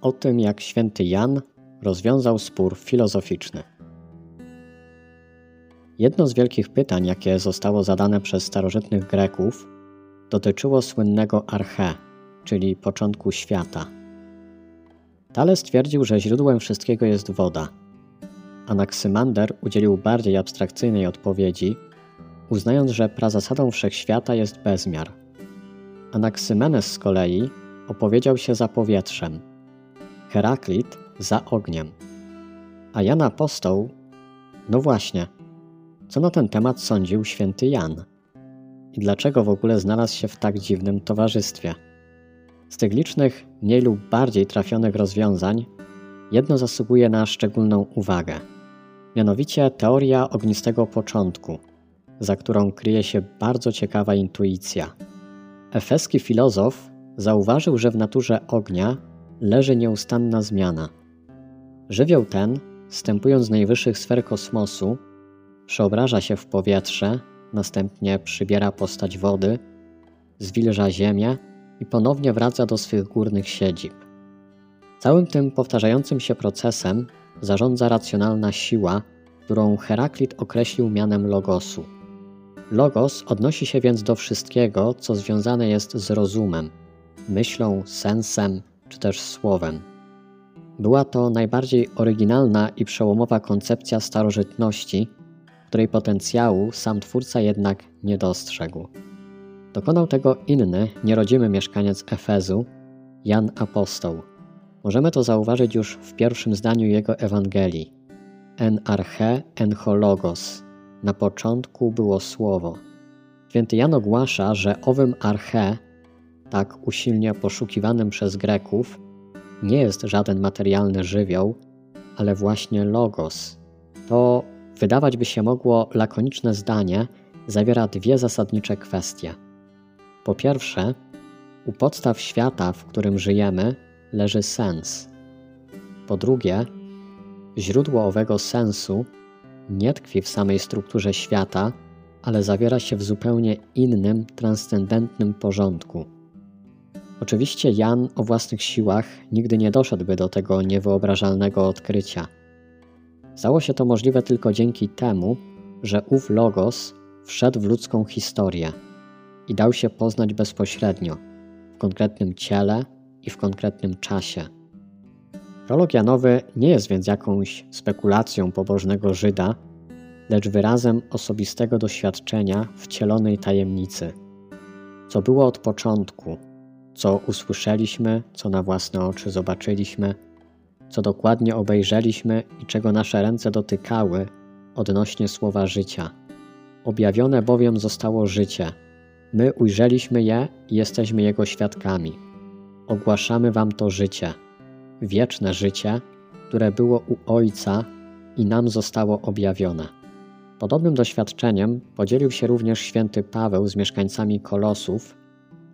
o tym, jak święty Jan rozwiązał spór filozoficzny. Jedno z wielkich pytań, jakie zostało zadane przez starożytnych Greków, dotyczyło słynnego arche, czyli początku świata. Thales twierdził, że źródłem wszystkiego jest woda. Anaksymander udzielił bardziej abstrakcyjnej odpowiedzi, uznając, że prazasadą wszechświata jest bezmiar. Anaksymenes z kolei opowiedział się za powietrzem, Heraklit za ogniem. A Jan Apostoł, no właśnie, co na ten temat sądził święty Jan? I dlaczego w ogóle znalazł się w tak dziwnym towarzystwie? Z tych licznych, mniej lub bardziej trafionych rozwiązań, jedno zasługuje na szczególną uwagę. Mianowicie teoria ognistego początku, za którą kryje się bardzo ciekawa intuicja. Efeski filozof zauważył, że w naturze ognia leży nieustanna zmiana. Żywioł ten, wstępując z najwyższych sfer kosmosu, przeobraża się w powietrze, następnie przybiera postać wody, zwilża ziemię i ponownie wraca do swych górnych siedzib. Całym tym powtarzającym się procesem zarządza racjonalna siła, którą Heraklit określił mianem logosu. Logos odnosi się więc do wszystkiego, co związane jest z rozumem, myślą, sensem czy też słowem. Była to najbardziej oryginalna i przełomowa koncepcja starożytności, której potencjału sam twórca jednak nie dostrzegł. Dokonał tego inny, nierodzimy mieszkaniec Efezu, Jan Apostoł. Możemy to zauważyć już w pierwszym zdaniu jego Ewangelii. En arche en hologos. Na początku było słowo. Święty Jan ogłasza, że owym arche, tak usilnie poszukiwanym przez Greków, nie jest żaden materialny żywioł, ale właśnie logos. To wydawać by się mogło lakoniczne zdanie zawiera dwie zasadnicze kwestie. Po pierwsze, u podstaw świata, w którym żyjemy, leży sens. Po drugie, źródło owego sensu nie tkwi w samej strukturze świata, ale zawiera się w zupełnie innym, transcendentnym porządku. Oczywiście Jan o własnych siłach nigdy nie doszedłby do tego niewyobrażalnego odkrycia. Stało się to możliwe tylko dzięki temu, że ów Logos wszedł w ludzką historię i dał się poznać bezpośrednio, w konkretnym ciele i w konkretnym czasie. Prolog Janowy nie jest więc jakąś spekulacją pobożnego Żyda, lecz wyrazem osobistego doświadczenia wcielonej tajemnicy. Co było od początku, co usłyszeliśmy, co na własne oczy zobaczyliśmy, co dokładnie obejrzeliśmy i czego nasze ręce dotykały odnośnie słowa życia. Objawione bowiem zostało życie. My ujrzeliśmy je i jesteśmy jego świadkami. Ogłaszamy wam to życie, wieczne życie, które było u Ojca i nam zostało objawione. Podobnym doświadczeniem podzielił się również święty Paweł z mieszkańcami Kolosów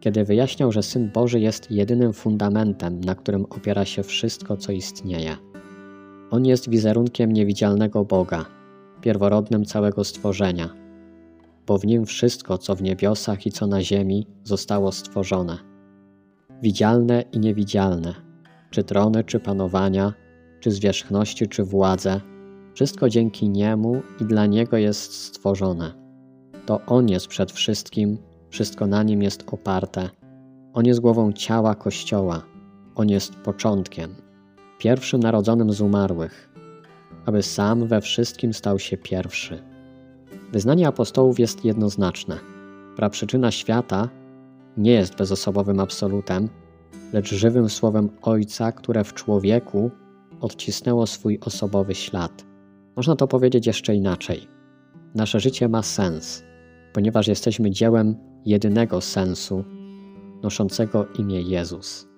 kiedy wyjaśniał, że Syn Boży jest jedynym fundamentem, na którym opiera się wszystko, co istnieje. On jest wizerunkiem niewidzialnego Boga, pierworodnym całego stworzenia, bo w nim wszystko, co w niebiosach i co na ziemi, zostało stworzone. Widzialne i niewidzialne, czy trony, czy panowania, czy zwierzchności, czy władze, wszystko dzięki Niemu i dla Niego jest stworzone. To On jest przed wszystkim wszystko na nim jest oparte. On jest głową ciała Kościoła. On jest początkiem, pierwszym narodzonym z umarłych, aby sam we wszystkim stał się pierwszy. Wyznanie apostołów jest jednoznaczne. Praprzyczyna świata nie jest bezosobowym absolutem, lecz żywym słowem Ojca, które w człowieku odcisnęło swój osobowy ślad. Można to powiedzieć jeszcze inaczej. Nasze życie ma sens, ponieważ jesteśmy dziełem jedynego sensu, noszącego imię Jezus.